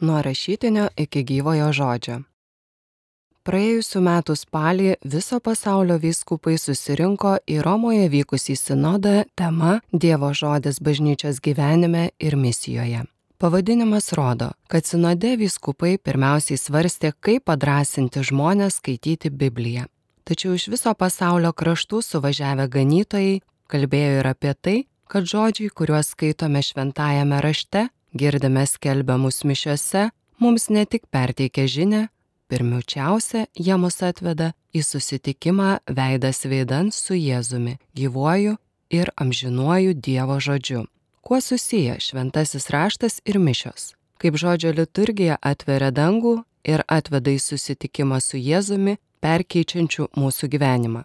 Nuo rašytinio iki gyvojo žodžio. Praėjusiu metu spalį viso pasaulio vyskupai susirinko į Romoje vykusį sinodą tema Dievo žodis bažnyčios gyvenime ir misijoje. Pavadinimas rodo, kad sinode vyskupai pirmiausiai svarstė, kaip padrasinti žmonės skaityti Bibliją. Tačiau iš viso pasaulio kraštų suvažiavę ganytojai kalbėjo ir apie tai, kad žodžiai, kuriuos skaitome šventajame rašte, girdime skelbiamus mišiuose, mums ne tik perteikia žinę, pirmiausia, jie mus atveda į susitikimą veidas veidan su Jėzumi, gyvuoju ir amžinuoju Dievo žodžiu. Kuo susiję šventasis raštas ir mišios? Kaip žodžio liturgija atveria dangų ir atveda į susitikimą su Jėzumi, perkeičiančiu mūsų gyvenimą.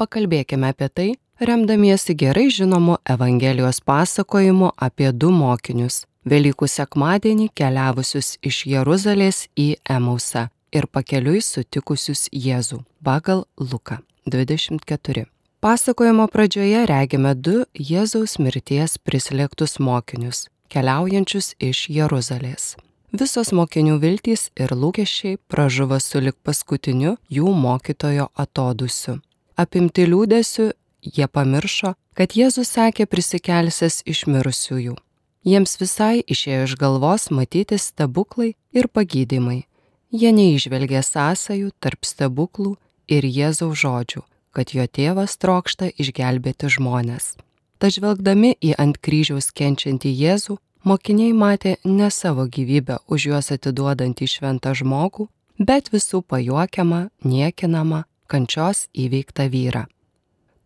Pakalbėkime apie tai, remdamiesi gerai žinomu Evangelijos pasakojimu apie du mokinius - Velykų sekmadienį keliavusius iš Jeruzalės į Emausą ir pakeliui sutikusius Jėzų pagal Luką 24. Pasakojimo pradžioje regime du Jėzaus mirties prislėgtus mokinius, keliaujančius iš Jeruzalės. Visos mokinių viltys ir lūkesčiai pražuvo sulik paskutiniu jų mokytojo atodusiu. Apimti liūdėsiu Jie pamiršo, kad Jėzus sakė prisikelsis iš mirusiųjų. Jiems visai išėjo iš galvos matyti stebuklai ir pagydymai. Jie neižvelgė sąsajų tarp stebuklų ir Jėzaus žodžių, kad jo tėvas trokšta išgelbėti žmonės. Tažvelgdami į ant kryžiaus kenčiantį Jėzų, mokiniai matė ne savo gyvybę už juos atiduodantį šventą žmogų, bet visų pajuokiamą, niekinamą, kančios įveiktą vyrą.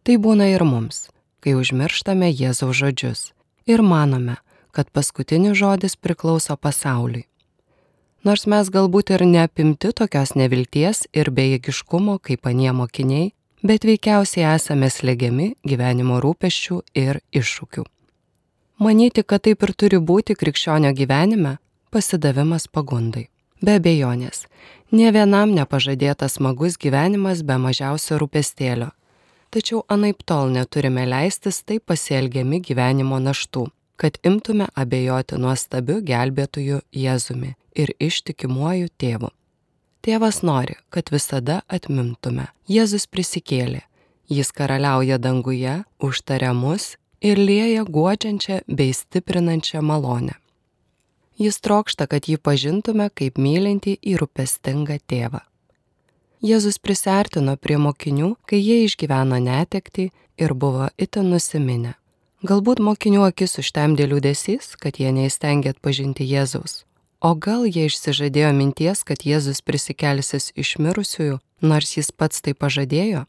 Tai būna ir mums, kai užmirštame Jėzaus žodžius ir manome, kad paskutinis žodis priklauso pasauliui. Nors mes galbūt ir neapimti tokios nevilties ir bejėgiškumo kaip anie mokiniai, bet veikiausiai esame slegiami gyvenimo rūpeščių ir iššūkių. Manyti, kad taip ir turi būti krikščionio gyvenime - pasidavimas pagundai. Be abejonės, ne vienam nepažadėtas smagus gyvenimas be mažiausio rūpestėlio tačiau anaip tol neturime leistis taip pasielgiami gyvenimo naštų, kad imtume abejoti nuostabiu gelbėtoju Jėzumi ir ištikimuoju tėvu. Tėvas nori, kad visada atmintume. Jėzus prisikėlė, jis karaliauja danguje, užtaria mus ir lieja guodžiančią bei stiprinančią malonę. Jis trokšta, kad jį pažintume kaip mylinti ir rūpestingą tėvą. Jėzus prisertino prie mokinių, kai jie išgyveno netekti ir buvo itin nusiminę. Galbūt mokinių akis užtemdė liūdėsys, kad jie neįstengė atpažinti Jėzaus. O gal jie išsižadėjo minties, kad Jėzus prisikelsis iš mirusiųjų, nors jis pats tai pažadėjo?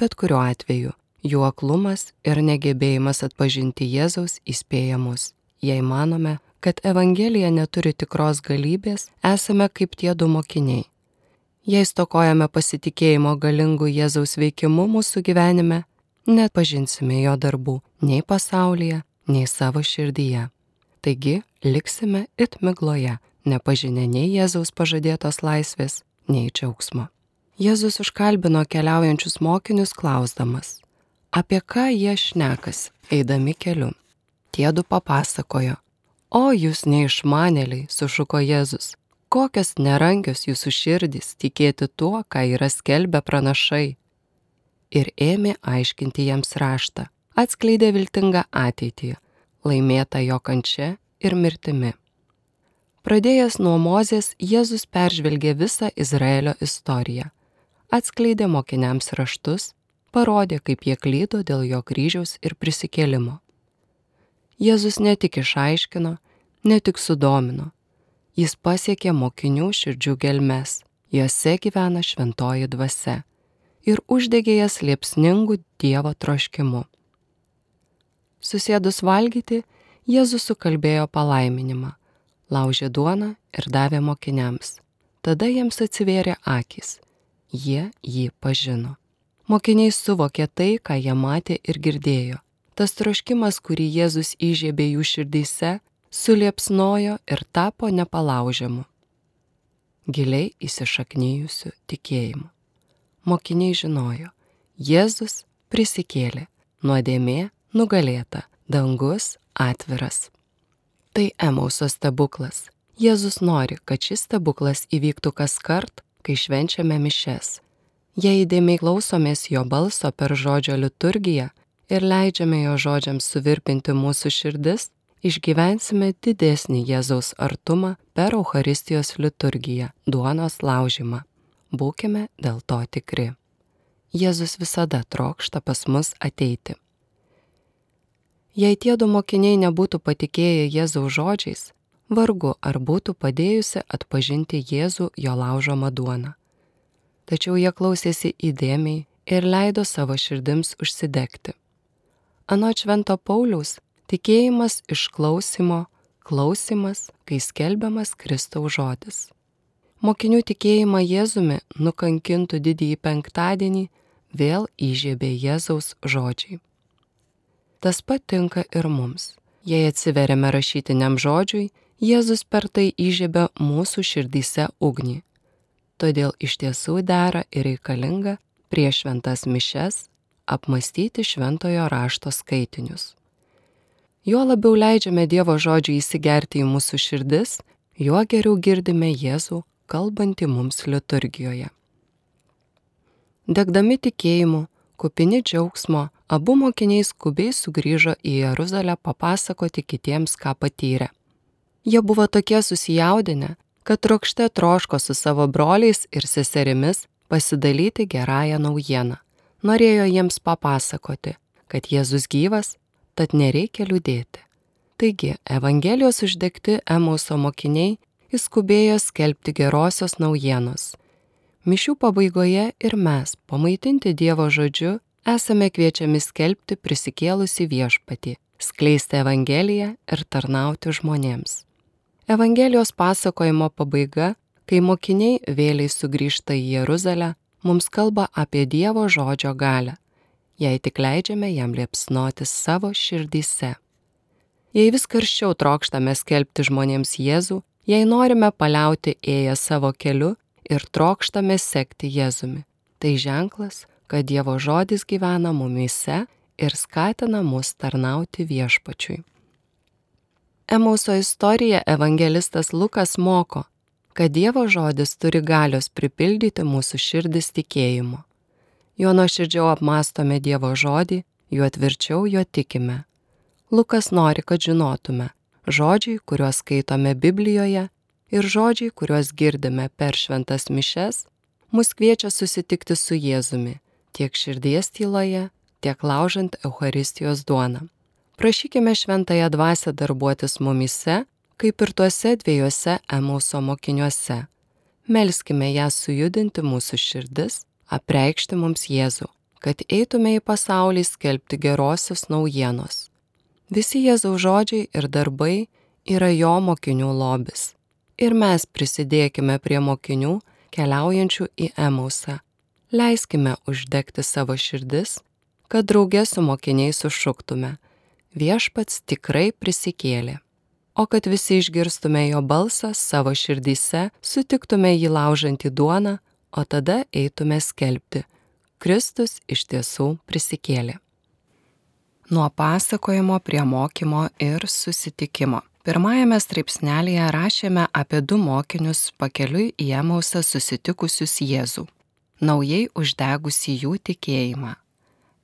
Bet kuriuo atveju, jų aklumas ir negebėjimas atpažinti Jėzaus įspėja mus. Jei manome, kad Evangelija neturi tikros galybės, esame kaip tie du mokiniai Jei stokojame pasitikėjimo galingų Jėzaus veikimu mūsų gyvenime, net pažinsime jo darbų nei pasaulyje, nei savo širdyje. Taigi liksime it migloje, nepažinę nei Jėzaus pažadėtos laisvės, nei džiaugsmo. Jėzus užkalbino keliaujančius mokinius klausdamas, apie ką jie šnekas, eidami keliu. Tiedu papasakojo, o jūs neišmanėliai, sušuko Jėzus, kokios nerangios jūsų širdys tikėti tuo, ką yra skelbę pranašai. Ir ėmė aiškinti jiems raštą, atskleidė viltingą ateitį, laimėtą jo kančia ir mirtimi. Pradėjęs nuo Mozės, Jėzus peržvelgė visą Izraelio istoriją, atskleidė mokiniams raštus, parodė, kaip jie klydo dėl jo kryžiaus ir prisikėlimo. Jėzus ne tik išaiškino, ne tik sudomino, jis pasiekė mokinių širdžių gelmes, juose gyvena šventoji dvasia ir uždegė jas liepsningų Dievo troškimu. Susėdus valgyti, Jėzus sukalbėjo palaiminimą, laužė duoną ir davė mokiniams. Tada jiems atsivėrė akis, jie jį pažino. Mokiniai suvokė tai, ką jie matė ir girdėjo. Tas troškimas, kurį Jėzus įžiebė jų širdyse, suliepsnojo ir tapo nepalaužiamu, giliai įsišaknyjusiu tikėjimu. Mokiniai žinojo, Jėzus prisikėlė, nuodėmė nugalėta, dangus atviras. Tai Emauso stebuklas. Jėzus nori, kad šis stebuklas įvyktų kas kart, kai švenčiame mišes. Jei įdėmiai klausomės jo balso per žodžio liturgiją ir leidžiame jo žodžiams suvirpinti mūsų širdis, išgyvensime didesnį Jėzaus artumą per Euharistijos liturgiją, duonos laužimą. Būkime dėl to tikri. Jėzus visada trokšta pas mus ateiti. Jei tie du mokiniai nebūtų patikėję Jėzaus žodžiais, vargu ar būtų padėjusi atpažinti Jėzų jo laužomą duoną. Tačiau jie klausėsi įdėmiai ir leido savo širdims užsidegti. Anot Švento Pauliaus, tikėjimas iš klausimo, klausimas, kai skelbiamas Kristaus žodis. Mokinių tikėjimą Jėzumi nukankintų didįjį penktadienį vėl įžiebė Jėzaus žodžiai. Tas patinka ir mums. Jei atsiveriame rašytiniam žodžiui, Jėzus per tai įžiebia mūsų širdyse ugnį. Todėl iš tiesų dera ir reikalinga prieš šventas mišes apmastyti šventojo rašto skaitinius. Juo labiau leidžiame Dievo žodžiui įsigerti į mūsų širdis, juo geriau girdime Jėzų kalbantį mums liturgijoje. Degdami tikėjimu, kupini džiaugsmo, abu mokiniai skubiai sugrįžo į Jeruzalę papasakoti kitiems, ką patyrė. Jie buvo tokie susijaudinę, kad trokšte troško su savo broliais ir seserimis pasidalyti gerąją naujieną. Norėjo jiems papasakoti, kad Jėzus gyvas, tad nereikia liūdėti. Taigi, Evangelijos uždegti Emauso mokiniai įskubėjo skelbti gerosios naujienos. Mišių pabaigoje ir mes, pamaitinti Dievo žodžiu, esame kviečiami skelbti prisikėlusi viešpatį, skleisti Evangeliją ir tarnauti žmonėms. Evangelijos pasakojimo pabaiga, kai mokiniai vėliai sugrįžta į Jeruzalę, mums kalba apie Dievo žodžio galę, jei tik leidžiame jam liepsnoti savo širdyse. Jei vis karščiau trokštame skelbti žmonėms Jėzų, jei norime paliauti ėję savo keliu ir trokštame sekti Jėzumi, tai ženklas, kad Dievo žodis gyvena mumise ir skatina mus tarnauti viešpačiui. Emauso istorija evangelistas Lukas moko, kad Dievo žodis turi galios pripildyti mūsų širdis tikėjimu. Juo nuoširdžiau apmastome Dievo žodį, juo tvirčiau juo tikime. Lukas nori, kad žinotume, žodžiai, kuriuos skaitome Biblijoje ir žodžiai, kuriuos girdime per šventas mišes, mus kviečia susitikti su Jėzumi tiek širdies tyloje, tiek laužant Euharistijos duoną. Prašykime šventąją dvasę darbuotis mumise, kaip ir tuose dviejose Emauso mokiniuose. Melskime ją sujudinti mūsų širdis, apreikšti mums Jėzų, kad eitume į pasaulį skelbti gerosios naujienos. Visi Jėzaus žodžiai ir darbai yra jo mokinių lobis. Ir mes prisidėkime prie mokinių keliaujančių į Emausą. Leiskime uždegti savo širdis, kad draugė su mokiniais sušuktume viešpats tikrai prisikėlė. O kad visi išgirstume jo balsą savo širdyse, sutiktume jį laužantį duoną, o tada eitume skelbti. Kristus iš tiesų prisikėlė. Nuo pasakojimo prie mokymo ir susitikimo. Pirmajame straipsnelėje rašėme apie du mokinius pakeliui į Emausą susitikusius Jėzų, naujai uždegusi jų tikėjimą.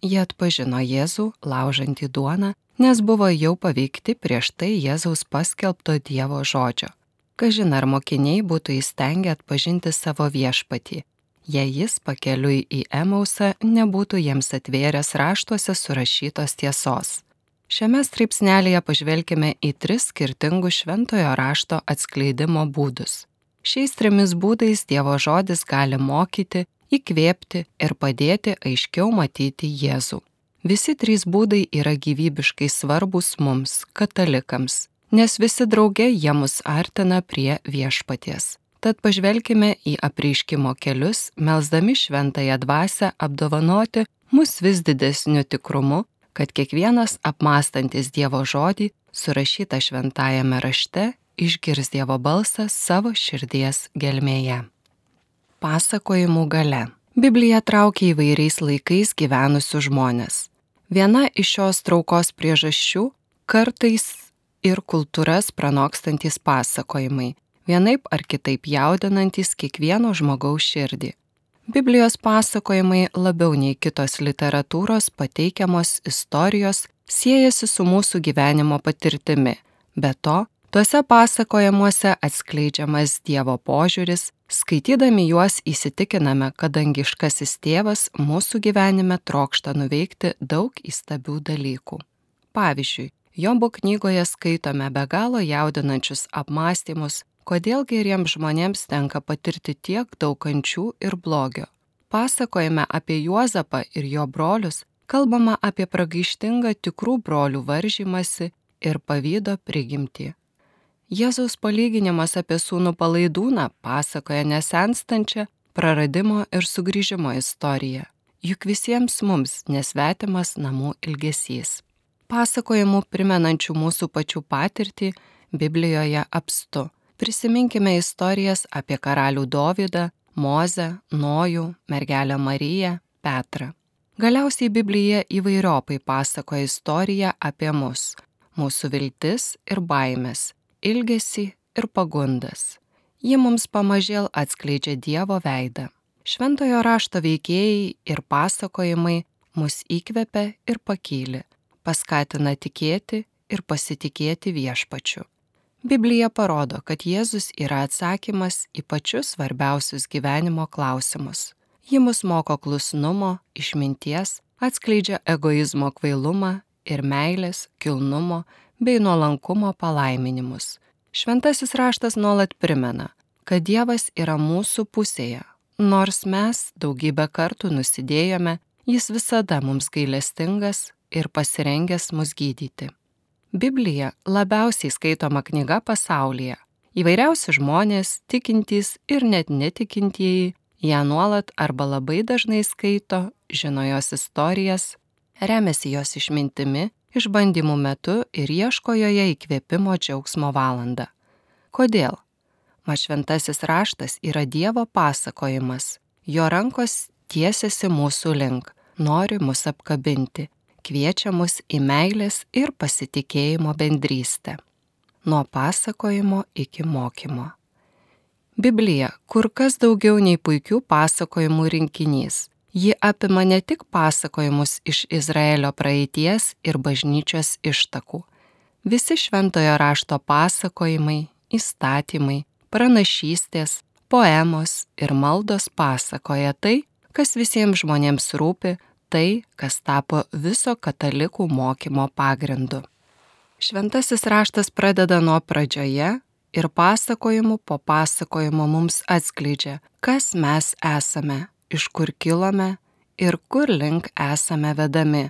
Jie atpažino Jėzų laužantį duoną nes buvo jau paveikti prieš tai Jėzaus paskelbto Dievo žodžio. Kažin ar mokiniai būtų įstengę atpažinti savo viešpatį, jei jis pakeliui į Emausą nebūtų jiems atvėręs raštuose surašytos tiesos. Šiame straipsnelėje pažvelkime į tris skirtingus šventojo rašto atskleidimo būdus. Šiais trimis būdais Dievo žodis gali mokyti, įkvėpti ir padėti aiškiau matyti Jėzų. Visi trys būdai yra gyvybiškai svarbus mums, katalikams, nes visi drauge jie mus artina prie viešpaties. Tad pažvelkime į apreiškimo kelius, melzdami šventąją dvasę apdovanoti mus vis didesniu tikrumu, kad kiekvienas apmastantis Dievo žodį, surašytą šventajame rašte, išgirs Dievo balsą savo širdies gelmėje. Pasakojimų gale. Biblija traukia įvairiais laikais gyvenusius žmonės. Viena iš šios traukos priežasčių - kartais ir kultūras pranokstantis pasakojimai, vienaip ar kitaip jaudinantis kiekvieno žmogaus širdį. Biblijos pasakojimai labiau nei kitos literatūros pateikiamos istorijos siejasi su mūsų gyvenimo patirtimi. Be to, tuose pasakojimuose atskleidžiamas Dievo požiūris, skaitydami juos įsitikiname, kad dangiškasis tėvas mūsų gyvenime trokšta nuveikti daug įstabių dalykų. Pavyzdžiui, Jombo knygoje skaitome be galo jaudinančius apmąstymus kodėl geriems žmonėms tenka patirti tiek daug kančių ir blogio. Pasakojame apie Juozapą ir jo brolius, kalbama apie pragaištingą tikrų brolių varžymasi ir pavydo prigimtį. Jėzaus palyginimas apie sūnų palaidūną pasakoja nesenstančią praradimo ir sugrįžimo istoriją. Juk visiems mums nesvetimas namų ilgesys. Pasakojimų primenančių mūsų pačių patirtį Biblijoje apstu Prisiminkime istorijas apie karalių Dovydą, Mozę, Nojų, mergelę Mariją, Petrą. Galiausiai Biblija įvairiopai pasakoja istoriją apie mus, mūsų viltis ir baimės, ilgesį ir pagundas. Ji mums pamažėl atskleidžia Dievo veidą. Šventojo rašto veikėjai ir pasakojimai mus įkvepia ir pakyli, paskatina tikėti ir pasitikėti viešpačiu. Biblija parodo, kad Jėzus yra atsakymas į pačius svarbiausius gyvenimo klausimus. Ji mus moko klusnumo, išminties, atskleidžia egoizmo kvailumą ir meilės, kilnumo bei nuolankumo palaiminimus. Šventasis raštas nuolat primena, kad Dievas yra mūsų pusėje. Nors mes daugybę kartų nusidėjome, Jis visada mums gailestingas ir pasirengęs mus gydyti. Biblija labiausiai skaitoma knyga pasaulyje. Įvairiausi žmonės, tikintys ir net netikintieji, ją nuolat arba labai dažnai skaito, žino jos istorijas, remiasi jos išmintimi, išbandymų metu ir ieško joje įkvėpimo džiaugsmo valandą. Kodėl? Mat šventasis raštas yra Dievo pasakojimas, jo rankos tiesiasi mūsų link, nori mus apkabinti kviečia mus į meilės ir pasitikėjimo bendrystę. Nuo pasakojimo iki mokymo. Biblija kur kas daugiau nei puikių pasakojimų rinkinys. Ji apima ne tik pasakojimus iš Izraelio praeities ir bažnyčios ištakų. Visi šventojo rašto pasakojimai, įstatymai, pranašystės, poemos ir maldos pasakoja tai, kas visiems žmonėms rūpi tai, kas tapo viso katalikų mokymo pagrindu. Šventasis raštas pradeda nuo pradžioje ir pasakojimu po pasakojimo mums atskleidžia, kas mes esame, iš kur kilome ir kur link esame vedami.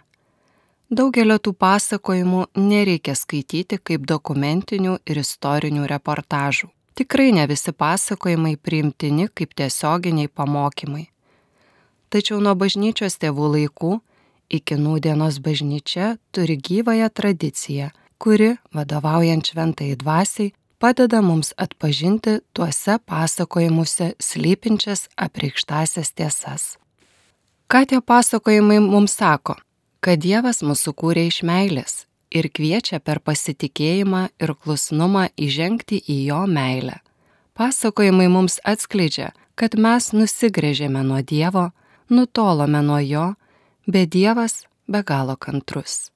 Daugelio tų pasakojimų nereikia skaityti kaip dokumentinių ir istorinių reportažų. Tikrai ne visi pasakojimai priimtini kaip tiesioginiai pamokymai. Tačiau nuo bažnyčios tėvų laikų iki nūdienos bažnyčia turi gyvąją tradiciją, kuri, vadovaujant šventai dvasiai, padeda mums atpažinti tuose pasakojimuose slypinčias apreikštasias tiesas. Ką tie pasakojimai mums sako? Kad Dievas mūsų kūrė iš meilės ir kviečia per pasitikėjimą ir klusnumą įžengti į jo meilę. Pasakojimai mums atskleidžia, kad mes nusigrėžėme nuo Dievo, nutolome nuo jo, bet Dievas be galo kantrus.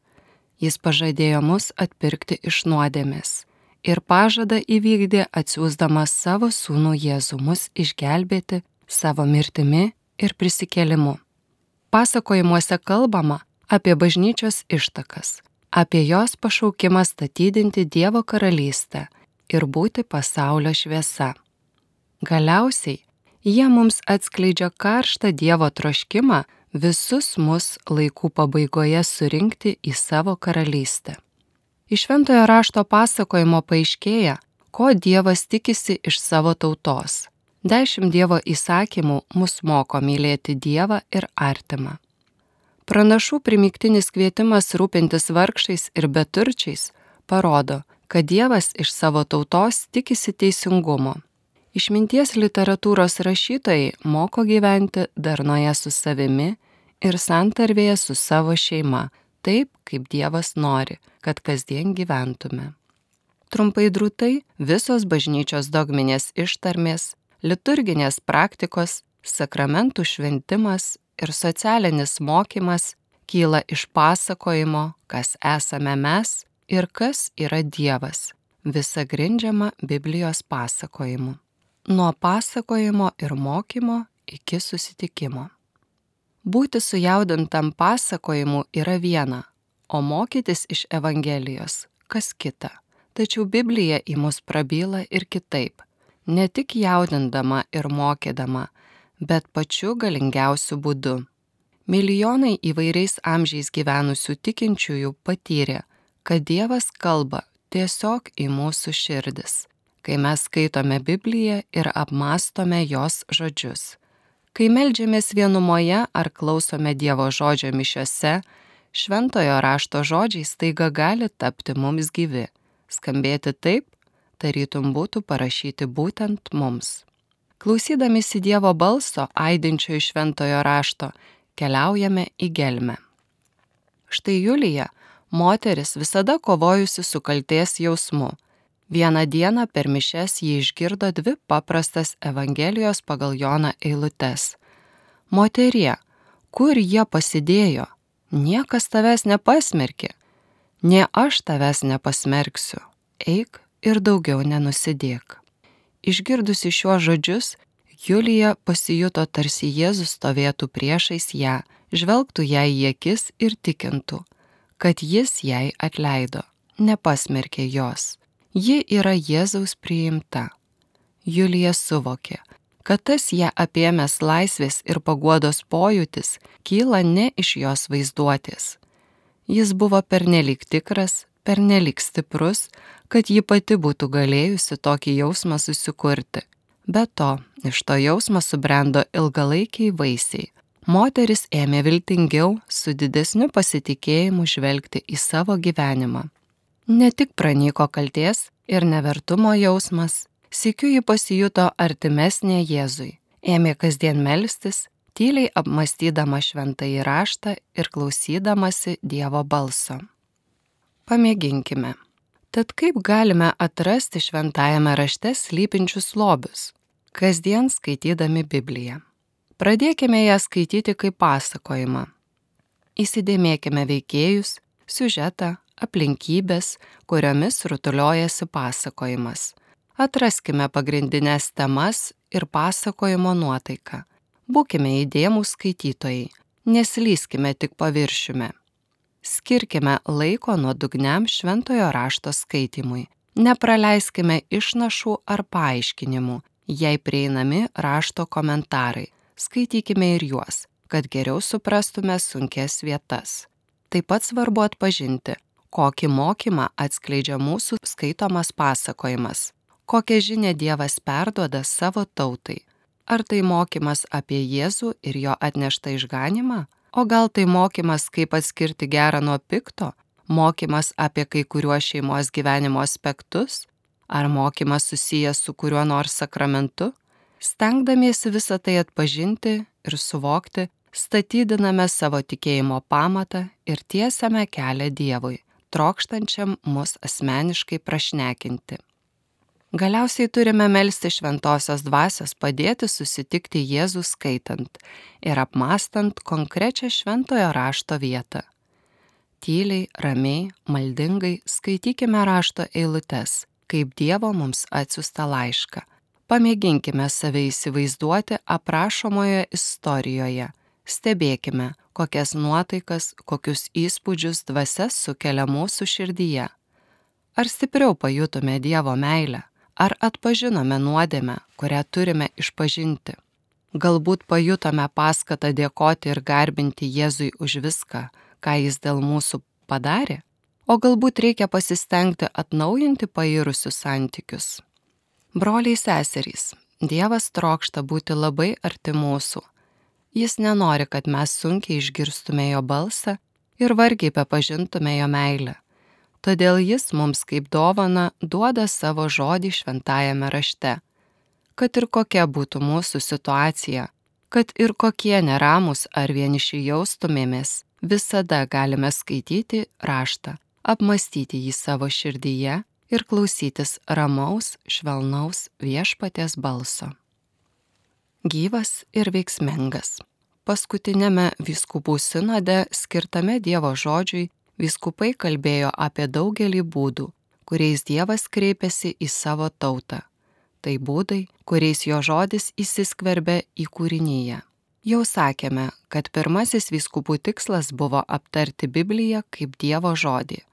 Jis pažadėjo mus atpirkti iš nuodėmės ir pažada įvykdė atsiūsdamas savo sūnų Jėzų mus išgelbėti savo mirtimi ir prisikėlimu. Pasakojimuose kalbama apie bažnyčios ištakas, apie jos pašaukimą statydinti Dievo karalystę ir būti pasaulio šviesa. Galiausiai Jie mums atskleidžia karštą Dievo troškimą visus mus laikų pabaigoje surinkti į savo karalystę. Iš šventojo rašto pasakojimo paaiškėja, ko Dievas tikisi iš savo tautos. Dešimt Dievo įsakymų mus moko mylėti Dievą ir artimą. Pranašų primiktinis kvietimas rūpintis vargšais ir beturčiais parodo, kad Dievas iš savo tautos tikisi teisingumo Išminties literatūros rašytojai moko gyventi darnoje su savimi ir santarvėje su savo šeima, taip kaip Dievas nori, kad kasdien gyventume. Trumpai drūtai visos bažnyčios dogminės ištarmės, liturginės praktikos, sakramentų šventimas ir socialinis mokymas kyla iš pasakojimo, kas esame mes ir kas yra Dievas, visa grindžiama Biblijos pasakojimu. Nuo pasakojimo ir mokymo iki susitikimo. Būti sujaudintam pasakojimu yra viena, o mokytis iš Evangelijos kas kita. Tačiau Biblija į mus prabyla ir kitaip, ne tik jaudindama ir mokydama, bet pačiu galingiausiu būdu. Milijonai įvairiais amžiais gyvenusių tikinčiųjų patyrė, kad Dievas kalba tiesiog į mūsų širdis, kai mes skaitome Bibliją ir apmastome jos žodžius. Kai melžiamės vienumoje ar klausome Dievo žodžio mišiose, šventojo rašto žodžiai staiga gali tapti mums gyvi skambėti taip, tarytum būtų parašyti būtent mums. Klausydamisi Dievo balso, aidinčio iš šventojo rašto, keliaujame į gelmę. Štai Julija, moteris visada kovojusi su kalties jausmu. Vieną dieną per mišes jį išgirdo dvi paprastas Evangelijos pagal Joną eilutes. Moterie, kur jie pasidėjo? Niekas tavęs nepasmerkė. Ne aš tavęs nepasmerksiu, eik ir daugiau nenusidėk. Išgirdusi šiuos žodžius, Julija pasijuto tarsi Jėzus stovėtų priešais ją, žvelgtų jai į akis ir tikintų, kad jis jai atleido, nepasmerkė jos. Ji yra Jėzaus priimta. Julija suvokė, kad tas ją apėmęs laisvės ir paguodos pojūtis kyla ne iš jos vaizduotės, Jis buvo pernelik tikras, pernelik stiprus, kad ji pati būtų galėjusi tokį jausmą susikurti. Be to, iš to jausmo subrendo ilgalaikiai vaisiai. Moteris ėmė viltingiau, su didesniu pasitikėjimu žvelgti į savo gyvenimą. Ne tik pranyko kalties ir nevertumo jausmas, sėkiu ji pasijuto artimesnė Jėzui, ėmė kasdien melstis, tyliai apmastydama šventąjį raštą ir klausydamasi Dievo balso. Pamėginkime. Tad kaip galime atrasti šventajame rašte slypinčius lobius, kasdien skaitydami Bibliją? Pradėkime ją skaityti kaip pasakojimą. Įsidėmėkime veikėjus, siužetą, aplinkybės, kuriomis rutuliojasi pasakojimas. Atraskime pagrindinės temas ir pasakojimo nuotaiką Būkime įdėmūs skaitytojai, neslyskime tik paviršiumi. Skirkime laiko nuodugniam šventojo rašto skaitimui. Nepraleiskime išnašų ar paaiškinimų, jei prieinami rašto komentarai. Skaitykime ir juos, kad geriau suprastume sunkes vietas. Taip pat svarbu atpažinti, kokį mokymą atskleidžia mūsų skaitomas pasakojimas, kokią žinę Dievas perduoda savo tautai Ar tai mokymas apie Jėzų ir jo atneštą išganimą? O gal tai mokymas, kaip atskirti gerą nuo pikto? Mokymas apie kai kuriuos šeimos gyvenimo aspektus? Ar mokymas susijęs su kuriuo nors sakramentu? Stengdamiesi visą tai atpažinti ir suvokti, statydiname savo tikėjimo pamatą ir tiesiame kelią Dievui, trokštančiam mus asmeniškai prašnekinti. Galiausiai turime melsti šventosios dvasios padėti susitikti Jėzų skaitant ir apmastant konkrečią šventojo rašto vietą. Tyliai, ramiai, maldingai skaitykime rašto eilutes, kaip Dievo mums atsiusta laišką. Pamėginkime save įsivaizduoti aprašomoje istorijoje. Stebėkime, kokias nuotaikas, kokius įspūdžius dvasias sukelia mūsų širdyje. Ar stipriau pajutome Dievo meilę? Ar atpažinome nuodėmę, kurią turime išpažinti? Galbūt pajutome paskatą dėkoti ir garbinti Jėzui už viską, ką jis dėl mūsų padarė? O galbūt reikia pasistengti atnaujinti pairusius santykius? Broliai seserys, Dievas trokšta būti labai arti mūsų. Jis nenori, kad mes sunkiai išgirstume jo balsą ir vargiai bepažintume jo meilę. Todėl jis mums kaip dovana duoda savo žodį šventajame rašte. Kad ir kokia būtų mūsų situacija, kad ir kokie neramus ar vieniši jaustumėmės, visada galime skaityti raštą, apmastyti jį savo širdyje ir klausytis ramaus, švelnaus viešpaties balso. Gyvas ir veiksmingas. Paskutinėme vyskupų sinode skirtame Dievo žodžiui vyskupai kalbėjo apie daugelį būdų, kuriais Dievas kreipiasi į savo tautą. Tai būdai, kuriais jo žodis įsiskverbia į kūrinyje. Jau sakėme, kad pirmasis vyskupų tikslas buvo aptarti Bibliją kaip Dievo žodį.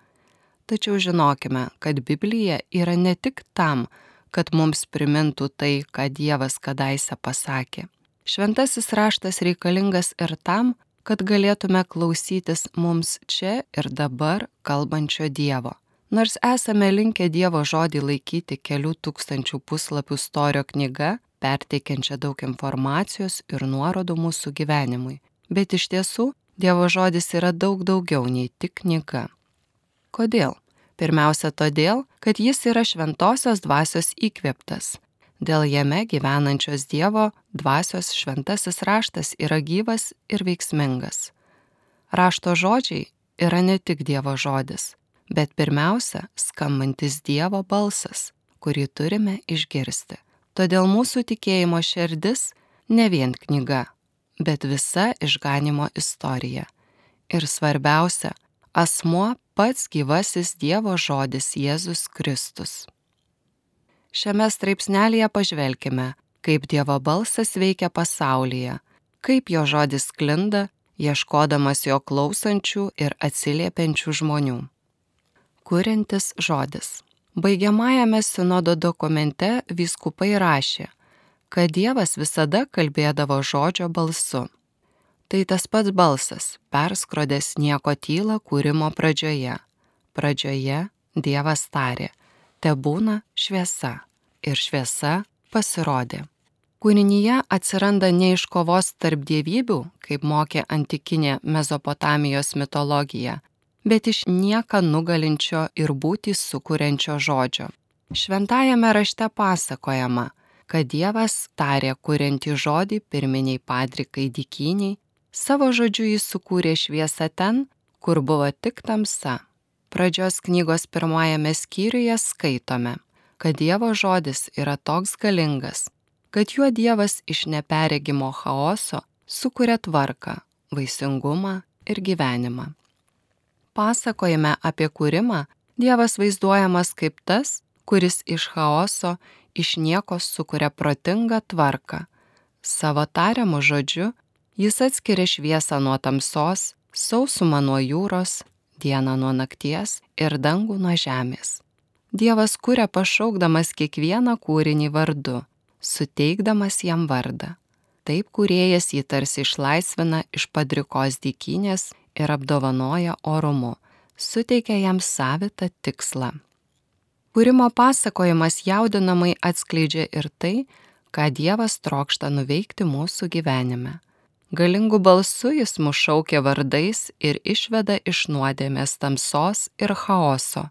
Tačiau žinokime, kad Biblija yra ne tik tam, kad mums primintų tai, ką Dievas kadaise pasakė. Šventasis raštas reikalingas ir tam, kad galėtume klausytis mums čia ir dabar kalbančio Dievo. Nors esame linkę Dievo žodį laikyti kelių tūkstančių puslapių storio knyga, perteikiančia daug informacijos ir nuorodų mūsų gyvenimui. Bet iš tiesų, Dievo žodis yra daug daugiau nei tik knyga. Kodėl? Pirmiausia todėl, kad jis yra šventosios dvasios įkvėptas. Dėl jame gyvenančios Dievo dvasios šventasis raštas yra gyvas ir veiksmingas. Rašto žodžiai yra ne tik Dievo žodis, bet pirmiausia skambantis Dievo balsas, kurį turime išgirsti. Todėl mūsų tikėjimo širdis ne vien knyga, bet visa išganimo istorija. Ir svarbiausia, asmuo pats gyvasis Dievo žodis Jėzus Kristus. Šiame straipsnelėje pažvelkime, kaip Dievo balsas veikia pasaulyje, kaip jo žodis klinda, ieškodamas jo klausančių ir atsiliepiančių žmonių. Kuriantis žodis. Baigiamajame sinodo dokumente vyskupai rašė, kad Dievas visada kalbėdavo žodžio balsu. Tai tas pats balsas, perskrodęs nieko tylą kūrimo pradžioje. Pradžioje Dievas tarė, te būna šviesa. Ir šviesa pasirodė. Kūrinyje atsiranda ne iš kovos tarp dievybių, kaip mokė antikinė Mezopotamijos mitologija, bet iš nieką nugalinčio ir būti sukūrenčio žodžio. Šventajame rašte pasakojama, kad Dievas tarė kuriantį žodį pirminiai padrikai dikiniai Savo žodžiu jis sukūrė šviesą ten, kur buvo tik tamsa. Pradžios knygos pirmajame skyriuje skaitome, kad Dievo žodis yra toks galingas, kad juo Dievas iš neperegimo chaoso sukuria tvarką, vaisingumą ir gyvenimą. Pasakojime apie kūrimą Dievas vaizduojamas kaip tas, kuris iš chaoso, iš nieko sukuria protingą tvarką. Savo tariamu žodžiu Jis atskiria šviesą nuo tamsos, sausumą nuo jūros, dieną nuo nakties ir dangų nuo žemės. Dievas kuria pašaukdamas kiekvieną kūrinį vardu, suteikdamas jam vardą. Taip kuriejas jį tarsi išlaisvina iš padrikos dykinės ir apdovanoja orumu, suteikia jam savitą tikslą. Kūrimo pasakojimas jaudinamai atskleidžia ir tai, ką Dievas trokšta nuveikti mūsų gyvenime. Galingu balsu jis mus šaukia vardais ir išveda iš nuodėmės tamsos ir chaoso.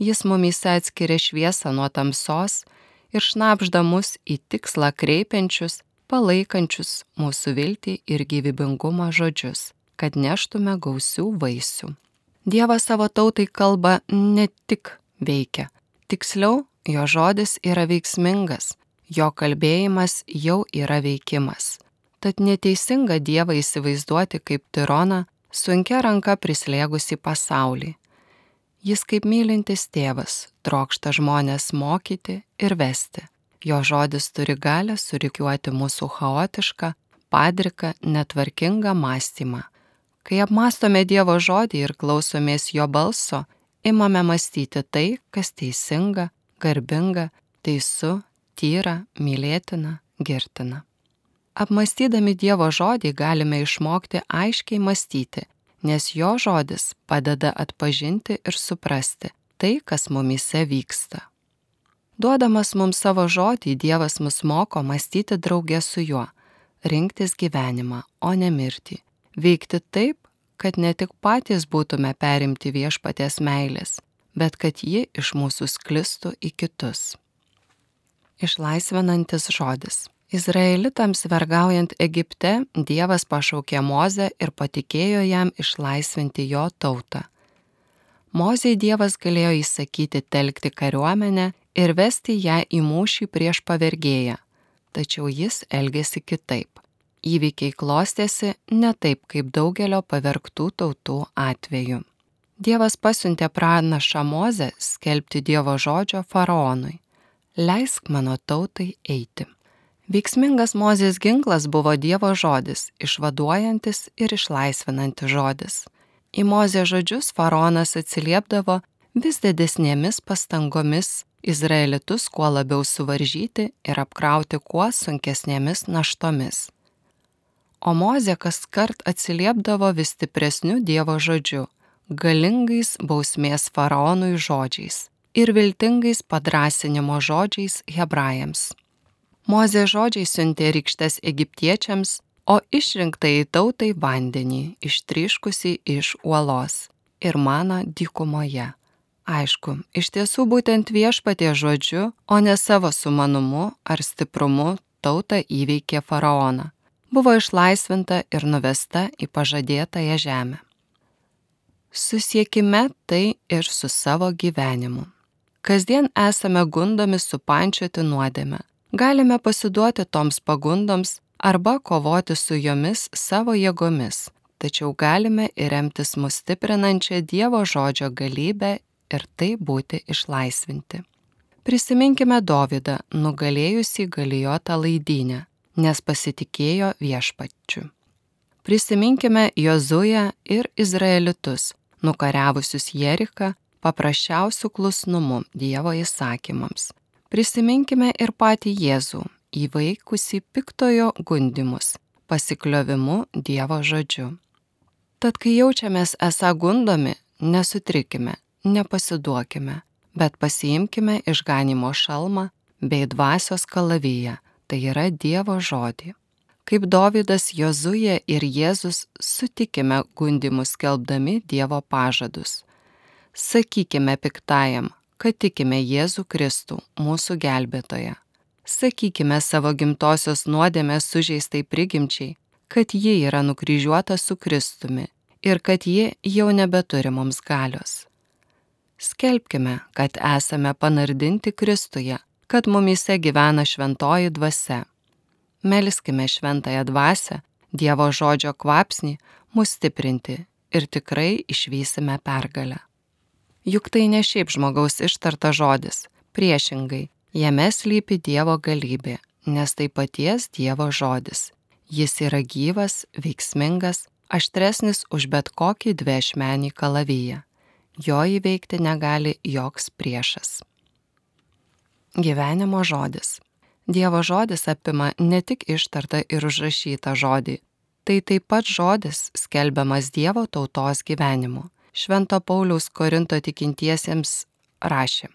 Jis mumyse atskiria šviesą nuo tamsos ir šnapžda mus į tikslą kreipiančius, palaikančius mūsų viltį ir gyvybingumą žodžius, kad neštume gausių vaisių. Dievas savo tautai kalba ne tik veikia, tiksliau, jo žodis yra veiksmingas, jo kalbėjimas jau yra veikimas Tad neteisinga Dievą įsivaizduoti kaip tironą, sunkia ranka prislėgusi pasaulį. Jis kaip mylintis tėvas trokšta žmonės mokyti ir vesti. Jo žodis turi galę surikiuoti mūsų chaotišką, padriką, netvarkingą mąstymą. Kai apmastome Dievo žodį ir klausomės jo balso, imame mąstyti tai, kas teisinga, garbinga, teisu, tyra, mylėtina, girtina. Apmastydami Dievo žodį galime išmokti aiškiai mąstyti, nes jo žodis padeda atpažinti ir suprasti tai, kas mumise vyksta. Duodamas mums savo žodį, Dievas mus moko mąstyti draugė su juo, rinktis gyvenimą, o ne mirtį, veikti taip, kad ne tik patys būtume perimti viešpaties meilės, bet kad ji iš mūsų sklistų į kitus. Išlaisvinantis žodis. Izraelitams vergaujant Egipte Dievas pašaukė Mozę ir patikėjo jam išlaisvinti jo tautą. Mozei Dievas galėjo įsakyti telkti kariuomenę ir vesti ją į mūšį prieš pavergėją, tačiau jis elgėsi kitaip. Įvykiai klostėsi ne taip kaip daugelio pavergtų tautų atveju. Dievas pasiuntė pranašą Mozę skelbti Dievo žodžio faraonui. Leisk mano tautai eiti. Veiksmingas Mozės ginklas buvo Dievo žodis, išvaduojantis ir išlaisvinantis žodis. Į Mozė žodžius faraonas atsiliepdavo vis didesnėmis pastangomis izraelitus kuo labiau suvaržyti ir apkrauti kuo sunkesnėmis naštomis. O Mozė kas kart atsiliepdavo vis stipresniu Dievo žodžiu, galingais bausmės faraonui žodžiais ir viltingais padrasinimo žodžiais hebrajams. Mozė žodžiai siuntė rykštes egiptiečiams, o išrinktai tautai vandenį, ištriškusi iš uolos ir maną dykumoje. Aišku, iš tiesų būtent viešpatie žodžiu, o ne savo sumanumu ar stiprumu tauta įveikė faraoną. Buvo išlaisvinta ir nuvesta į pažadėtąją žemę. Susiekime tai ir su savo gyvenimu. Kasdien esame gundomi supančioti nuodėmę. Galime pasiduoti toms pagundoms arba kovoti su jomis savo jėgomis, tačiau galime ir remtis mus stiprinančią Dievo žodžio galybę ir tai būti išlaisvinti. Prisiminkime Dovydą, nugalėjusį galijotą laidynę, nes pasitikėjo viešpačiu. Prisiminkime Jozują ir Izraelitus, nukariavusius Jeriką paprasčiausių klusnumu Dievo įsakymams. Prisiminkime ir patį Jėzų, įvaikusi piktojo gundimus, pasikliovimu Dievo žodžiu. Tad kai jaučiamės esą gundomi, nesutrikime, nepasiduokime, bet pasiimkime išganimo šalmą bei dvasios kalavyje, tai yra Dievo žodį. Kaip Dovydas, Jozuje ir Jėzus sutikime gundimus skelbdami Dievo pažadus. Sakykime piktajam, kad tikime Jėzų Kristų, mūsų gelbėtoją. Sakykime savo gimtosios nuodėmės sužeistai prigimčiai, kad ji yra nukryžiuota su Kristumi ir kad ji jau nebeturi mums galios. Skelbkime, kad esame panardinti Kristuje, kad mumise gyvena šventoji dvasia Meliskime šventąją dvasę, Dievo žodžio kvapsnį, mus stiprinti ir tikrai išvysime pergalę. Juk tai ne šiaip žmogaus ištarta žodis, priešingai, jame slypi Dievo galybė, nes tai paties Dievo žodis. Jis yra gyvas, veiksmingas, aštresnis už bet kokį dviešmenį kalavyje. Jo įveikti negali joks priešas. Gyvenimo žodis. Dievo žodis apima ne tik ištartą ir užrašytą žodį, tai taip pat žodis skelbiamas Dievo tautos gyvenimu. Švento Pauliaus Korinto tikintiesiems rašė.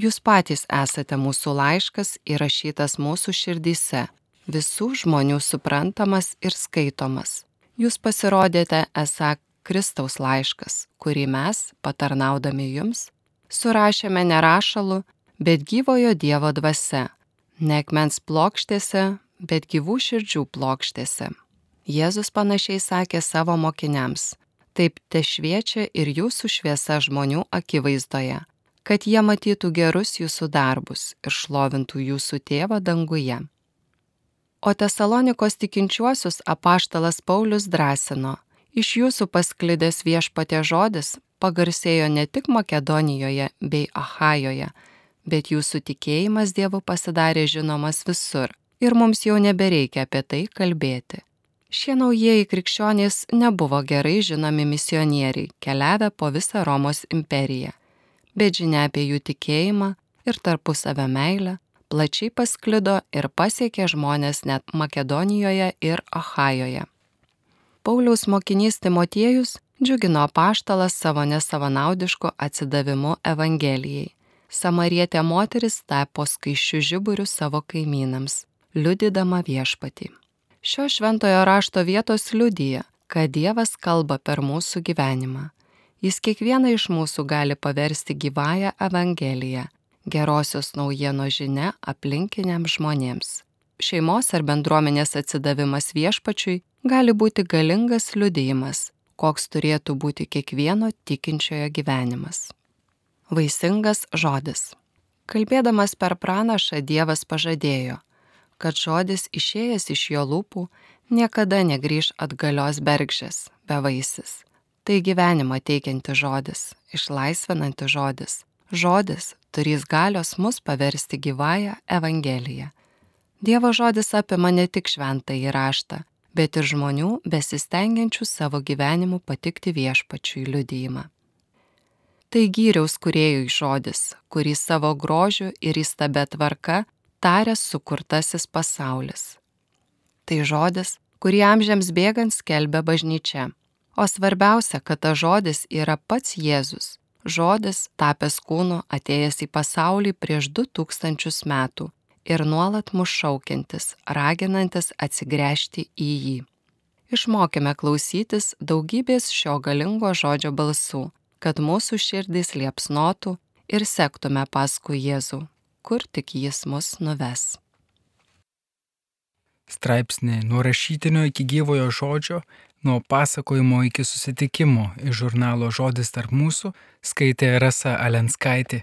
Jūs patys esate mūsų laiškas įrašytas mūsų širdyse, visų žmonių suprantamas ir skaitomas. Jūs pasirodėte esą Kristaus laiškas, kurį mes, patarnaudami jums, surašėme nerašalu, bet gyvojo Dievo dvasia ne akmens plokštėse, bet gyvų širdžių plokštėse. Jėzus panašiai sakė savo mokiniams, taip te šviečia ir jūsų šviesa žmonių akivaizdoje, kad jie matytų gerus jūsų darbus ir šlovintų jūsų tėvą danguje. O Tesalonikos tikinčiuosius apaštalas Paulius drąsino, iš jūsų pasklidęs viešpatė žodis pagarsėjo ne tik Makedonijoje bei Ahajoje, bet jūsų tikėjimas Dievu pasidarė žinomas visur ir mums jau nebereikia apie tai kalbėti. Šie naujieji krikščionys nebuvo gerai žinomi misionieriai, keliavę po visą Romos imperiją, bet žinia apie jų tikėjimą ir tarpusavę meilę plačiai pasklido ir pasiekė žmonės net Makedonijoje ir Ahajoje. Pauliaus mokinys Timotiejus džiugino paštalas savo nesavanaudišku atsidavimu Evangelijai samarietė moteris tapo skaičių žiburių savo kaimynams, liudydama viešpatį. Šio šventojo rašto vietos liudyja, kad Dievas kalba per mūsų gyvenimą. Jis kiekvieną iš mūsų gali paversti gyvąją Evangeliją, gerosios naujieno žinia aplinkiniams žmonėms. Šeimos ar bendruomenės atsidavimas viešpačiui gali būti galingas liudijimas, koks turėtų būti kiekvieno tikinčiojo gyvenimas. Vaisingas žodis. Kalbėdamas per pranašą Dievas pažadėjo, kad žodis išėjęs iš jo lūpų niekada negrįž atgalios bergžės, bevaisis. Tai gyvenimą teikianti žodis, išlaisvinanti žodis. Žodis turės galios mus paversti gyvąją Evangeliją. Dievo žodis apima ne tik šventą įraštą, bet ir žmonių besistengiančių savo gyvenimu patikti viešpačiui liudijimą. Tai gyriaus kuriejui žodis, kurį savo grožiu ir įstabę tvarka taręs sukurtasis pasaulis. Tai žodis, kurį amžiams bėgant skelbia bažnyčia. O svarbiausia, kad tas žodis yra pats Jėzus, žodis tapęs kūnu atėjęs į pasaulį prieš du tūkstančius metų ir nuolat mus šaukiantis, raginantis atsigręžti į jį. Išmokime klausytis daugybės šio galingo žodžio balsų, kad mūsų širdys liepsnotų ir sektume paskui Jėzų, kur tik jis mus nuves. Straipsnį nuo rašytinio iki gyvojo žodžio, nuo pasakojimo iki susitikimo iš žurnalo Žodis tarp mūsų skaitė Rasa Alenskaitė.